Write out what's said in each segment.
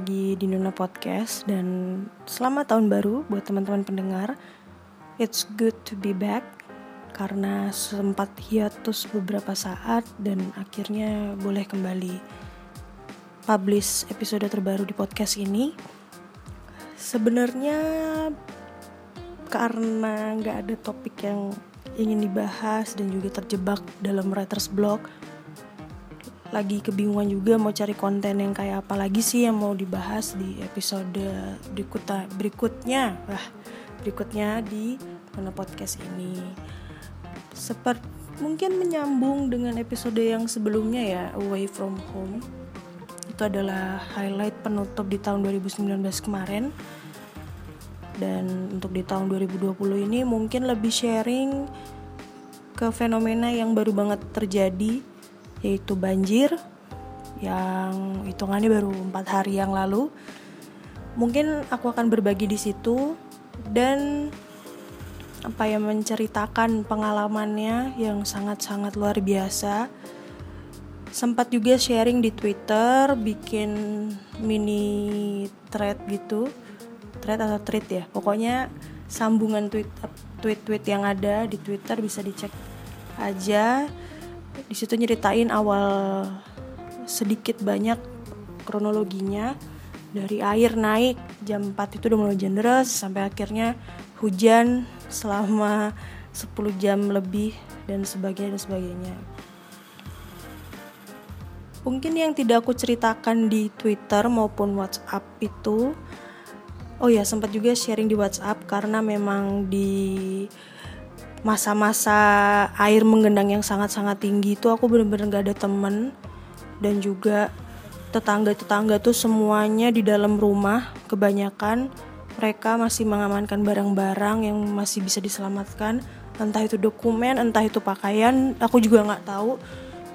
lagi di Nuna Podcast dan selamat tahun baru buat teman-teman pendengar. It's good to be back karena sempat hiatus beberapa saat dan akhirnya boleh kembali publish episode terbaru di podcast ini. Sebenarnya karena nggak ada topik yang ingin dibahas dan juga terjebak dalam writer's block lagi kebingungan juga mau cari konten yang kayak apa lagi sih yang mau dibahas di episode berikutnya berikutnya wah berikutnya di mana podcast ini. Seperti mungkin menyambung dengan episode yang sebelumnya ya away from home. Itu adalah highlight penutup di tahun 2019 kemarin. Dan untuk di tahun 2020 ini mungkin lebih sharing ke fenomena yang baru banget terjadi yaitu banjir yang hitungannya baru empat hari yang lalu. Mungkin aku akan berbagi di situ dan apa ya menceritakan pengalamannya yang sangat-sangat luar biasa. Sempat juga sharing di Twitter, bikin mini thread gitu, thread atau tweet ya. Pokoknya sambungan tweet tweet-tweet yang ada di Twitter bisa dicek aja di situ nyeritain awal sedikit banyak kronologinya. Dari air naik jam 4 itu udah mulai hujan deras sampai akhirnya hujan selama 10 jam lebih dan sebagainya dan sebagainya. Mungkin yang tidak aku ceritakan di Twitter maupun WhatsApp itu oh ya sempat juga sharing di WhatsApp karena memang di masa-masa air menggendang yang sangat-sangat tinggi itu aku bener-bener gak ada temen. Dan juga tetangga-tetangga tuh semuanya di dalam rumah kebanyakan mereka masih mengamankan barang-barang yang masih bisa diselamatkan. Entah itu dokumen entah itu pakaian aku juga nggak tahu.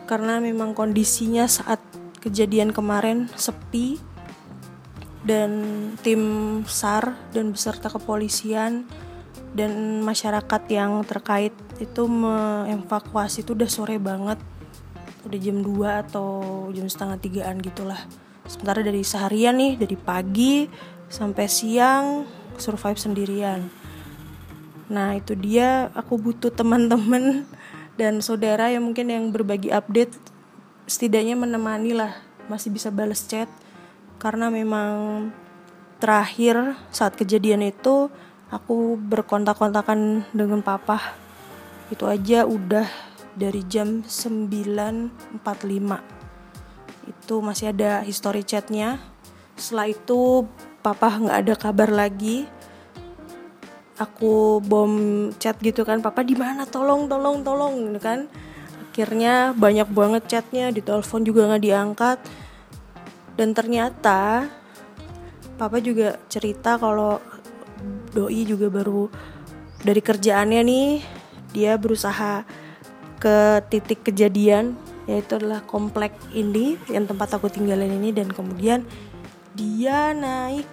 Karena memang kondisinya saat kejadian kemarin sepi dan tim SAR dan beserta kepolisian dan masyarakat yang terkait itu mengevakuasi itu udah sore banget. Udah jam 2 atau jam setengah tigaan gitulah. Sementara dari seharian nih dari pagi sampai siang survive sendirian. Nah itu dia aku butuh teman-teman dan saudara yang mungkin yang berbagi update setidaknya menemani lah masih bisa balas chat. Karena memang terakhir saat kejadian itu aku berkontak-kontakan dengan papa. Itu aja udah dari jam 9.45 itu masih ada history chatnya. Setelah itu papa nggak ada kabar lagi. Aku bom chat gitu kan papa di mana? Tolong tolong tolong gitu kan. Akhirnya banyak banget chatnya di telepon juga nggak diangkat. Dan ternyata papa juga cerita kalau doi juga baru dari kerjaannya nih dia berusaha ke titik kejadian yaitu adalah komplek ini yang tempat aku tinggalin ini dan kemudian dia naik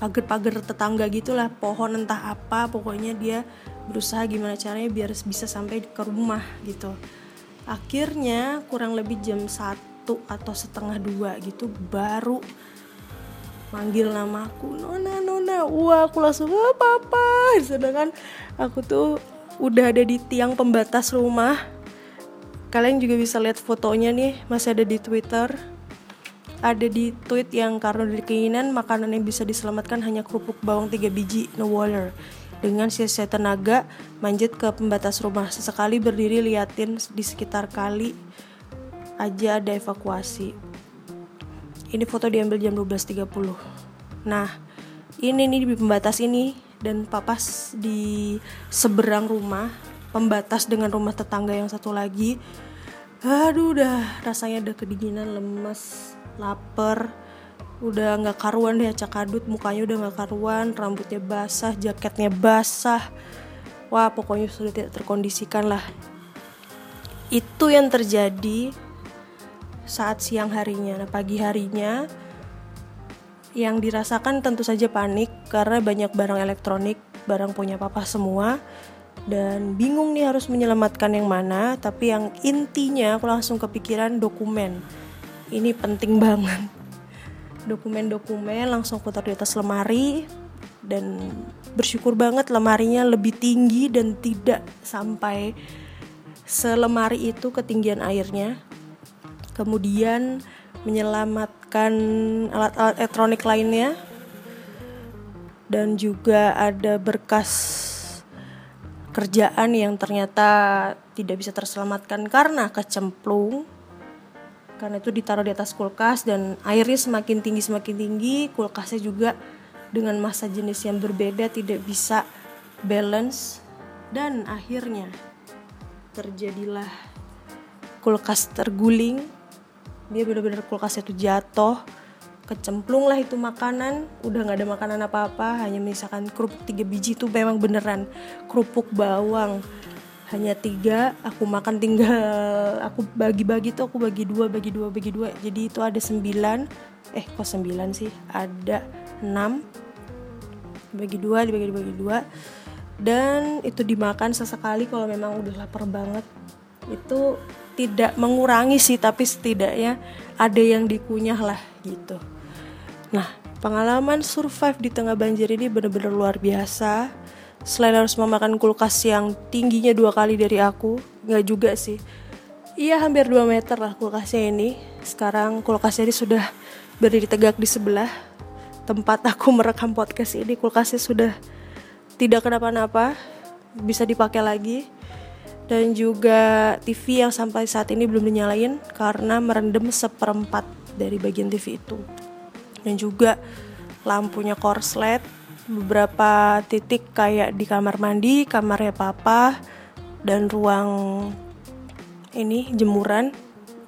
pagar-pagar tetangga gitulah pohon entah apa pokoknya dia berusaha gimana caranya biar bisa sampai ke rumah gitu. Akhirnya kurang lebih jam satu atau setengah dua gitu baru manggil namaku nona nona. Wah aku langsung apa apa sedangkan aku tuh udah ada di tiang pembatas rumah. Kalian juga bisa lihat fotonya nih masih ada di twitter. Ada di tweet yang karena dari keinginan makanan yang bisa diselamatkan hanya kerupuk bawang 3 biji no water. Dengan sia-sia tenaga manjat ke pembatas rumah. Sesekali berdiri liatin di sekitar kali aja ada evakuasi ini foto diambil jam 12.30 nah ini nih di pembatas ini dan papas di seberang rumah pembatas dengan rumah tetangga yang satu lagi. Aduh udah rasanya udah kedinginan lemes lapar udah nggak karuan deh acak kadut mukanya udah nggak karuan rambutnya basah jaketnya basah. Wah pokoknya sudah tidak terkondisikan lah. Itu yang terjadi saat siang harinya. Nah, pagi harinya yang dirasakan tentu saja panik karena banyak barang elektronik, barang punya papa semua dan bingung nih harus menyelamatkan yang mana, tapi yang intinya aku langsung kepikiran dokumen. Ini penting banget. dokumen-dokumen langsung aku taruh di atas lemari dan bersyukur banget lemarinya lebih tinggi dan tidak sampai selemari itu ketinggian airnya kemudian menyelamatkan alat-alat elektronik lainnya. Dan juga ada berkas kerjaan yang ternyata tidak bisa terselamatkan karena kecemplung karena itu ditaruh di atas kulkas dan airnya semakin tinggi semakin tinggi kulkasnya juga dengan masa jenis yang berbeda tidak bisa balance. Dan akhirnya terjadilah kulkas terguling dia benar-benar kulkasnya itu jatuh kecemplung lah itu makanan. Udah nggak ada makanan apa-apa hanya misalkan kerupuk tiga biji itu memang beneran. Kerupuk bawang hanya tiga aku makan tinggal aku bagi-bagi tuh aku bagi dua bagi dua bagi dua. Jadi itu ada sembilan. Eh kok sembilan sih? Ada enam. Bagi dua dibagi dibagi dua. Dan itu dimakan sesekali kalau memang udah lapar banget. Itu tidak mengurangi sih tapi setidaknya ada yang dikunyah lah gitu. Nah pengalaman survive di tengah banjir ini bener-bener luar biasa. Selain harus memakan kulkas yang tingginya dua kali dari aku nggak juga sih. Iya hampir 2 meter lah kulkasnya ini. Sekarang kulkasnya ini sudah berdiri tegak di sebelah. Tempat aku merekam podcast ini kulkasnya sudah tidak kenapa-napa bisa dipakai lagi dan juga TV yang sampai saat ini belum dinyalain karena merendam seperempat dari bagian TV itu dan juga lampunya korslet beberapa titik kayak di kamar mandi, kamarnya papa, dan ruang ini jemuran.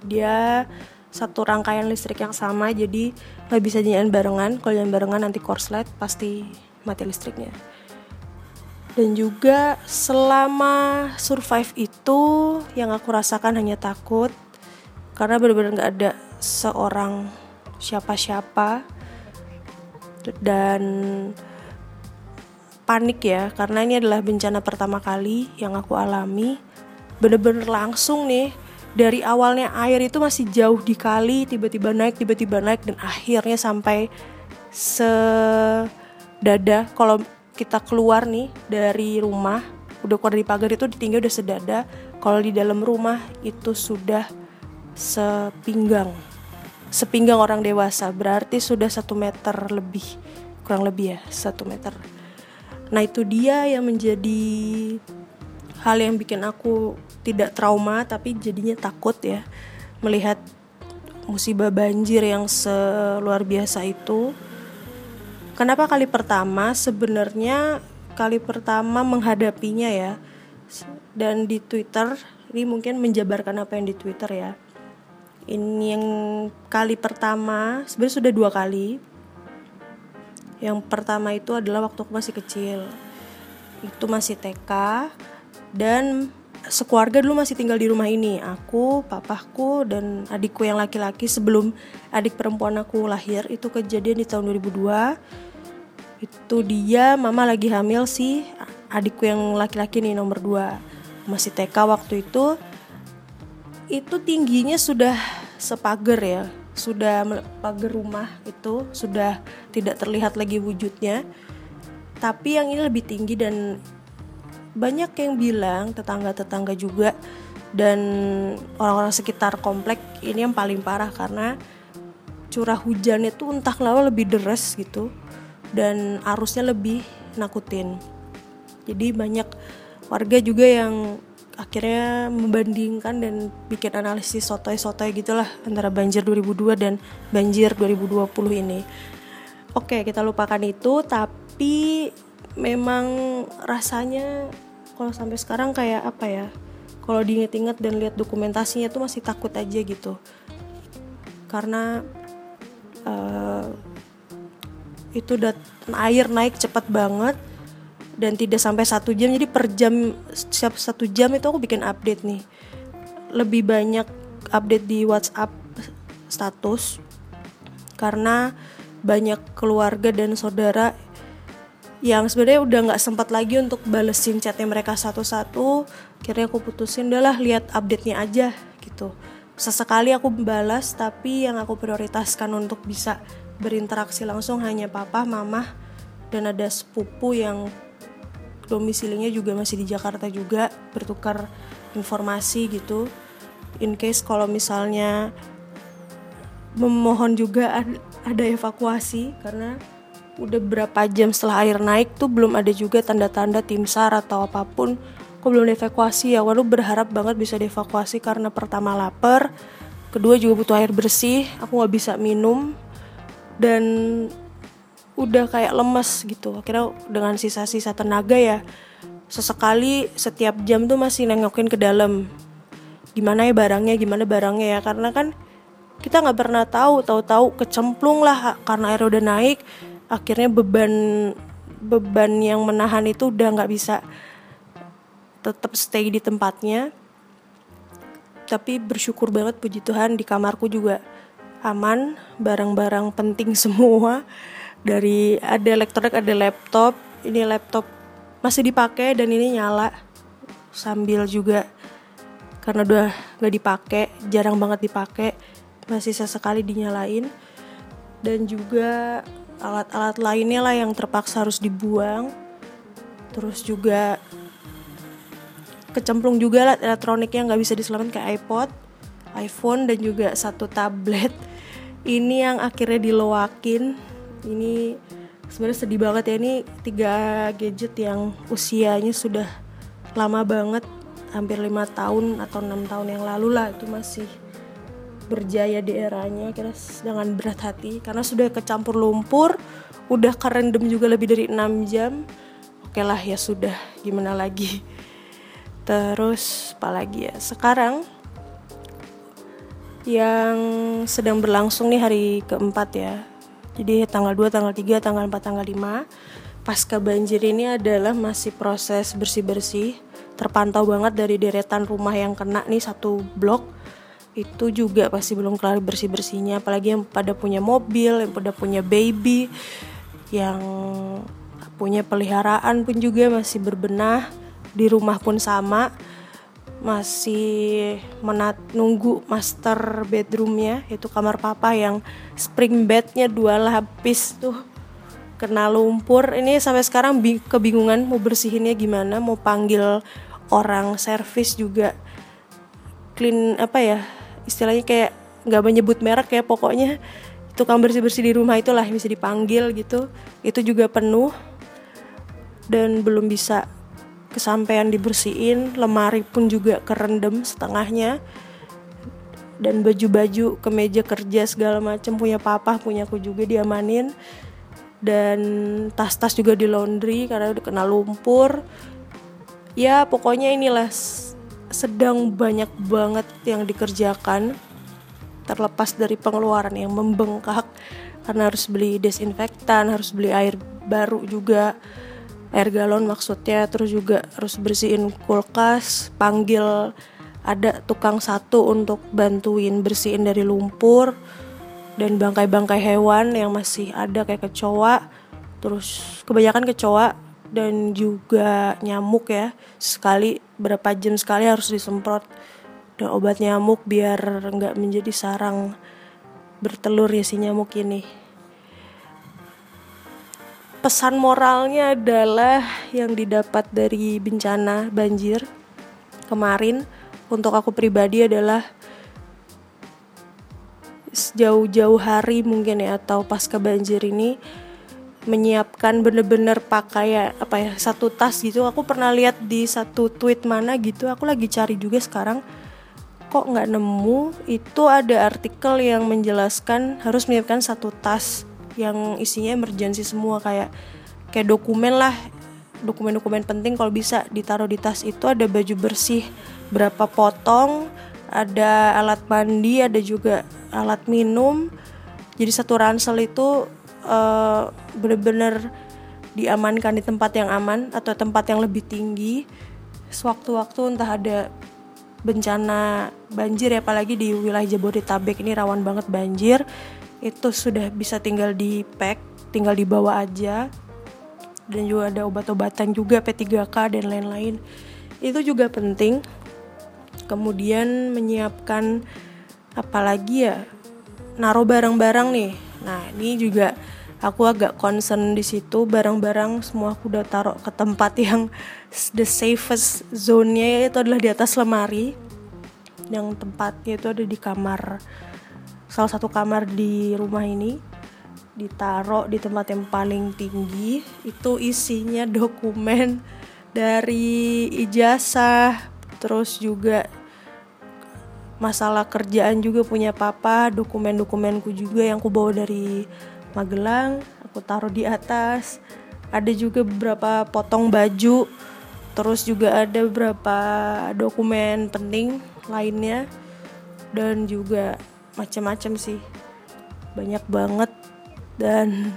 Dia satu rangkaian listrik yang sama, jadi nggak bisa nyalain barengan. Kalau nyalain barengan nanti korslet pasti mati listriknya. Dan juga selama survive itu yang aku rasakan hanya takut. Karena benar-benar nggak ada seorang siapa-siapa. Dan panik ya karena ini adalah bencana pertama kali yang aku alami. Bener-bener langsung nih dari awalnya air itu masih jauh di kali tiba-tiba naik tiba-tiba naik dan akhirnya sampai sedada. Kalau kita keluar nih dari rumah udah keluar dari pagar itu ditinggal udah sedada. Kalau di dalam rumah itu sudah sepinggang sepinggang orang dewasa. Berarti sudah satu meter lebih kurang lebih ya satu meter. Nah itu dia yang menjadi hal yang bikin aku tidak trauma tapi jadinya takut ya melihat musibah banjir yang seluar biasa itu. Kenapa kali pertama? Sebenarnya kali pertama menghadapinya ya. Dan di Twitter ini mungkin menjabarkan apa yang di Twitter ya. Ini yang kali pertama sebenarnya sudah dua kali yang pertama itu adalah waktu aku masih kecil. Itu masih TK dan sekeluarga dulu masih tinggal di rumah ini. Aku, papaku dan adikku yang laki-laki sebelum adik perempuan aku lahir itu kejadian di tahun 2002. Itu dia mama lagi hamil sih adikku yang laki-laki nih nomor 2. Masih TK waktu itu itu tingginya sudah sepager ya sudah pagar rumah itu sudah tidak terlihat lagi wujudnya tapi yang ini lebih tinggi dan banyak yang bilang tetangga-tetangga juga dan orang-orang sekitar komplek ini yang paling parah karena curah hujannya tuh entah kenapa lebih deras gitu dan arusnya lebih nakutin jadi banyak warga juga yang akhirnya membandingkan dan bikin analisis sotoy-sotoy gitulah antara banjir 2002 dan banjir 2020 ini. Oke, kita lupakan itu tapi memang rasanya kalau sampai sekarang kayak apa ya? Kalau diinget-inget dan lihat dokumentasinya tuh masih takut aja gitu. Karena uh, itu udah air naik cepat banget dan tidak sampai satu jam jadi per jam setiap satu jam itu aku bikin update nih lebih banyak update di WhatsApp status karena banyak keluarga dan saudara yang sebenarnya udah nggak sempat lagi untuk balesin chatnya mereka satu-satu akhirnya aku putusin udahlah lihat update-nya aja gitu sesekali aku balas tapi yang aku prioritaskan untuk bisa berinteraksi langsung hanya papa, mama, dan ada sepupu yang domisilinya juga masih di Jakarta juga bertukar informasi gitu. In case kalau misalnya memohon juga ada evakuasi karena udah berapa jam setelah air naik tuh belum ada juga tanda-tanda tim SAR atau apa pun. Kok belum dievakuasi ya. Waduh berharap banget bisa dievakuasi karena pertama lapar kedua juga butuh air bersih aku nggak bisa minum dan udah kayak lemes gitu. Akhirnya dengan sisa-sisa tenaga ya sesekali setiap jam tuh masih nengokin ke dalam. Gimana ya barangnya gimana barangnya ya? Karena kan kita nggak pernah tahu tahu-tahu kecemplung lah karena air udah naik akhirnya beban beban yang menahan itu udah nggak bisa tetap stay di tempatnya. Tapi bersyukur banget puji Tuhan di kamarku juga aman barang-barang penting semua. Dari ada elektronik ada laptop. Ini laptop masih dipakai dan ini nyala sambil juga. Karena udah gak dipakai jarang banget dipakai. Masih sesekali dinyalain. Dan juga alat-alat lainnya lah yang terpaksa harus dibuang. Terus juga kecemplung juga alat elektronik yang nggak bisa diselamatkan kayak iPod, iPhone dan juga satu tablet. Ini yang akhirnya diloakin. Ini sebenarnya sedih banget ya ini tiga gadget yang usianya sudah lama banget hampir lima tahun atau enam tahun yang lalu lah itu masih berjaya di eranya kira dengan berat hati. Karena sudah kecampur lumpur udah kerendam juga lebih dari 6 jam. Oke lah ya sudah. Gimana lagi? Terus apalagi ya? Sekarang yang sedang berlangsung nih hari keempat ya. Jadi tanggal 2, tanggal 3, tanggal 4, tanggal 5 pasca banjir ini adalah masih proses bersih-bersih. Terpantau banget dari deretan rumah yang kena nih satu blok itu juga pasti belum kelar bersih bersihnya apalagi yang pada punya mobil yang pada punya baby yang punya peliharaan pun juga masih berbenah di rumah pun sama masih menat nunggu master bedroomnya itu kamar papa yang spring bednya dua lapis tuh kena lumpur. Ini sampai sekarang kebingungan mau bersihinnya gimana mau panggil orang servis juga clean apa ya istilahnya kayak nggak menyebut merek ya pokoknya tukang bersih bersih di rumah itulah bisa dipanggil gitu. Itu juga penuh dan belum bisa kesampaian dibersihin. Lemari pun juga kerendam setengahnya. Dan baju-baju kemeja kerja segala macam punya papa punya aku juga diamanin. Dan tas-tas juga di laundry karena udah kena lumpur. Ya pokoknya inilah sedang banyak banget yang dikerjakan terlepas dari pengeluaran yang membengkak karena harus beli desinfektan, harus beli air baru juga air galon maksudnya terus juga harus bersihin kulkas panggil ada tukang satu untuk bantuin bersihin dari lumpur dan bangkai-bangkai hewan yang masih ada kayak kecoa terus kebanyakan kecoa dan juga nyamuk ya. Sekali berapa jam sekali harus disemprot dan obat nyamuk biar nggak menjadi sarang bertelur ya si nyamuk ini. Pesan moralnya adalah yang didapat dari bencana banjir kemarin untuk aku pribadi adalah jauh-jauh hari mungkin ya atau pasca banjir ini menyiapkan bener-bener pakai apa ya satu tas gitu. Aku pernah lihat di satu tweet mana gitu aku lagi cari juga sekarang kok nggak nemu? Itu ada artikel yang menjelaskan harus menyiapkan satu tas yang isinya emergency semua kayak kayak dokumen lah dokumen-dokumen penting kalau bisa ditaruh di tas itu. Ada baju bersih berapa potong ada alat mandi ada juga alat minum. Jadi satu ransel itu uh, bener-bener diamankan di tempat yang aman atau tempat yang lebih tinggi. Sewaktu-waktu entah ada bencana banjir ya apalagi di wilayah Jabodetabek ini rawan banget banjir itu sudah bisa tinggal di pack tinggal dibawa aja. Dan juga ada obat-obatan juga P3K dan lain-lain. Itu juga penting. Kemudian menyiapkan apalagi ya naruh barang-barang nih nah ini juga aku agak concern di situ. Barang-barang semua aku udah taruh ke tempat yang the safest zone-nya itu adalah di atas lemari. Yang tempatnya itu ada di kamar salah satu kamar di rumah ini. Ditaruh di tempat yang paling tinggi. Itu isinya dokumen dari ijazah terus juga masalah kerjaan juga punya papa dokumen-dokumenku juga yang ku bawa dari Magelang aku taruh di atas. Ada juga beberapa potong baju terus juga ada beberapa dokumen penting lainnya dan juga macam-macam sih. Banyak banget dan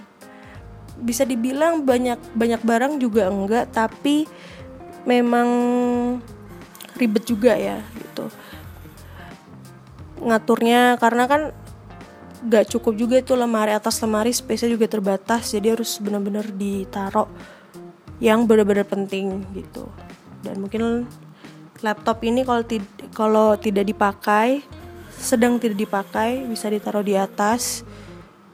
bisa dibilang banyak banyak barang juga enggak tapi memang ribet juga ya gitu ngaturnya karena kan gak cukup juga itu lemari atas lemari space juga terbatas jadi harus benar-benar ditaruh yang benar-benar penting gitu. Dan mungkin laptop ini kalau tid kalau tidak dipakai sedang tidak dipakai bisa ditaruh di atas.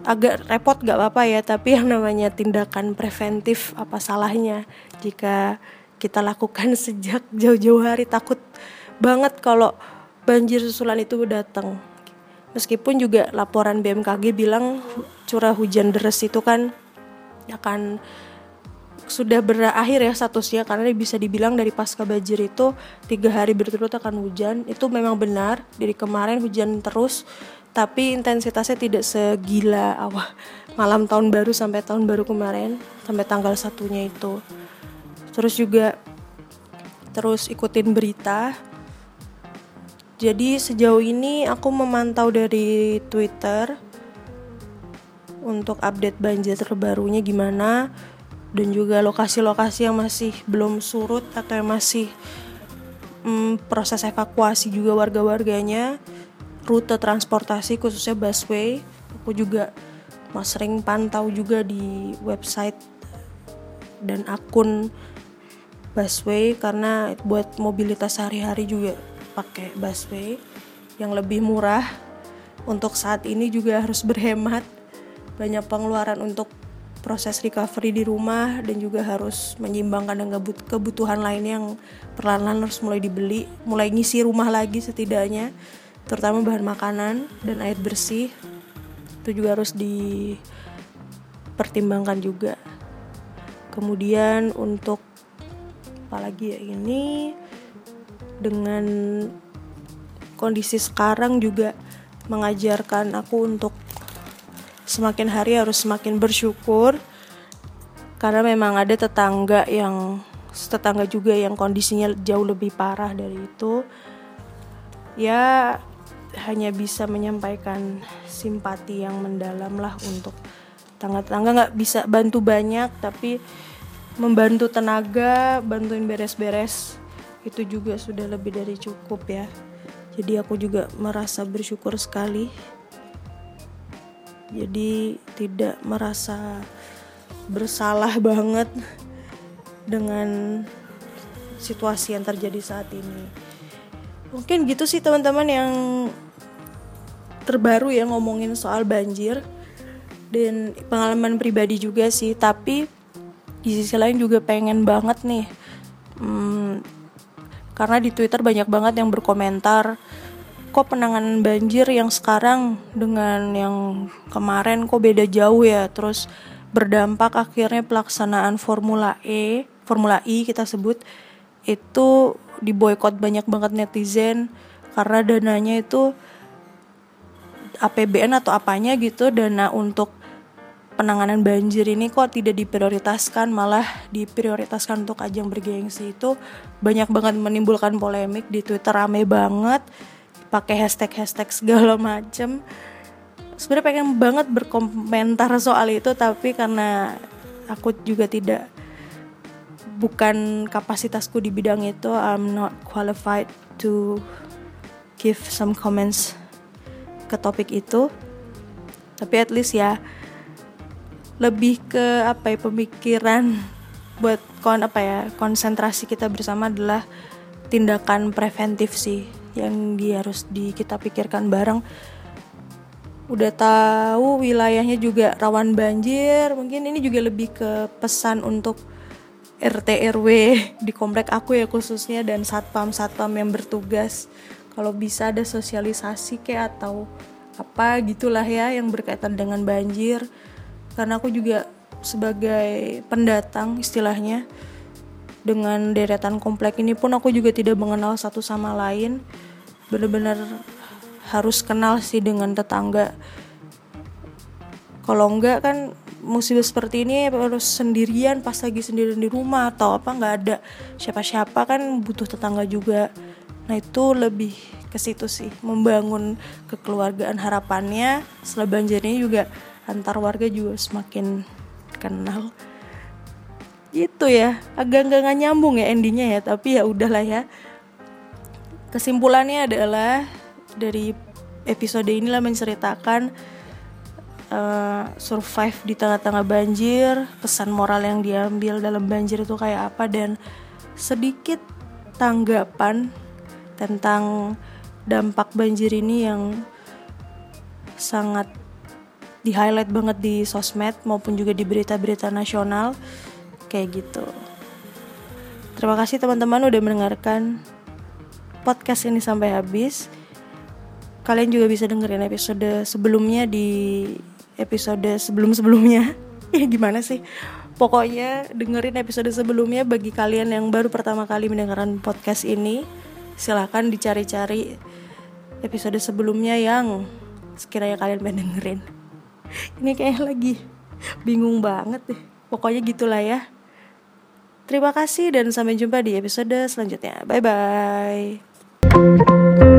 Agak repot gak apa-apa ya tapi yang namanya tindakan preventif apa salahnya? Jika kita lakukan sejak jauh-jauh hari takut banget kalau banjir susulan itu datang. Meskipun juga laporan BMKG bilang curah hujan deras itu kan akan sudah berakhir ya statusnya karena bisa dibilang dari pasca banjir itu tiga hari berturut akan hujan. Itu memang benar dari kemarin hujan terus tapi intensitasnya tidak segila awal malam tahun baru sampai tahun baru kemarin sampai tanggal satunya itu. Terus juga terus ikutin berita jadi sejauh ini aku memantau dari Twitter untuk update banjir terbarunya gimana dan juga lokasi-lokasi yang masih belum surut atau yang masih mm, proses evakuasi juga warga-warganya rute transportasi khususnya busway aku juga mas sering pantau juga di website dan akun busway karena buat mobilitas sehari-hari juga pakai busway yang lebih murah. Untuk saat ini juga harus berhemat. Banyak pengeluaran untuk proses recovery di rumah dan juga harus menyimbangkan dengan kebutuhan lain yang perlahan-lahan harus mulai dibeli mulai ngisi rumah lagi setidaknya terutama bahan makanan dan air bersih. Itu juga harus dipertimbangkan juga. Kemudian untuk apalagi ya ini dengan kondisi sekarang juga mengajarkan aku untuk semakin hari harus semakin bersyukur. Karena memang ada tetangga yang tetangga juga yang kondisinya jauh lebih parah dari itu. Ya hanya bisa menyampaikan simpati yang mendalam lah untuk tangga-tangga nggak bisa bantu banyak tapi membantu tenaga bantuin beres-beres itu juga sudah lebih dari cukup ya. Jadi aku juga merasa bersyukur sekali. Jadi tidak merasa bersalah banget dengan situasi yang terjadi saat ini. Mungkin gitu sih teman-teman yang terbaru ya ngomongin soal banjir dan pengalaman pribadi juga sih. Tapi di sisi lain juga pengen banget nih hmm, karena di Twitter banyak banget yang berkomentar kok penanganan banjir yang sekarang dengan yang kemarin kok beda jauh ya? Terus berdampak akhirnya pelaksanaan Formula E Formula E kita sebut itu diboykot banyak banget netizen karena dananya itu APBN atau apanya gitu dana untuk penanganan banjir ini kok tidak diprioritaskan malah diprioritaskan untuk ajang bergengsi itu banyak banget menimbulkan polemik di Twitter rame banget pakai hashtag hashtag segala macem. Sebenarnya pengen banget berkomentar soal itu tapi karena aku juga tidak bukan kapasitasku di bidang itu I'm not qualified to give some comments ke topik itu. Tapi at least ya lebih ke apa ya pemikiran buat kon apa ya konsentrasi kita bersama adalah tindakan preventif sih yang dia harus di kita pikirkan bareng. Udah tahu wilayahnya juga rawan banjir mungkin ini juga lebih ke pesan untuk RT RW di komplek aku ya khususnya dan satpam satpam yang bertugas. Kalau bisa ada sosialisasi kayak atau apa gitulah ya yang berkaitan dengan banjir karena aku juga sebagai pendatang istilahnya dengan deretan komplek ini pun aku juga tidak mengenal satu sama lain. Benar-benar harus kenal sih dengan tetangga. Kalau enggak kan musibah seperti ini harus sendirian pas lagi sendirian di rumah atau apa nggak ada. Siapa-siapa kan butuh tetangga juga. Nah itu lebih ke situ sih membangun kekeluargaan harapannya setelah banjirnya juga antar warga juga semakin kenal. Itu ya agak nggak nyambung ya endingnya ya tapi ya udahlah ya. Kesimpulannya adalah dari episode inilah menceritakan uh, survive di tengah-tengah banjir, pesan moral yang diambil dalam banjir itu kayak apa dan sedikit tanggapan tentang dampak banjir ini yang sangat di highlight banget di sosmed maupun juga di berita-berita nasional kayak gitu. Terima kasih teman-teman udah mendengarkan podcast ini sampai habis. Kalian juga bisa dengerin episode sebelumnya di episode sebelum-sebelumnya. ya gimana sih? Pokoknya dengerin episode sebelumnya bagi kalian yang baru pertama kali mendengarkan podcast ini. Silahkan dicari-cari episode sebelumnya yang sekiranya kalian pengen dengerin. Ini kayak lagi bingung banget deh. Pokoknya gitulah ya. Terima kasih dan sampai jumpa di episode selanjutnya. Bye bye.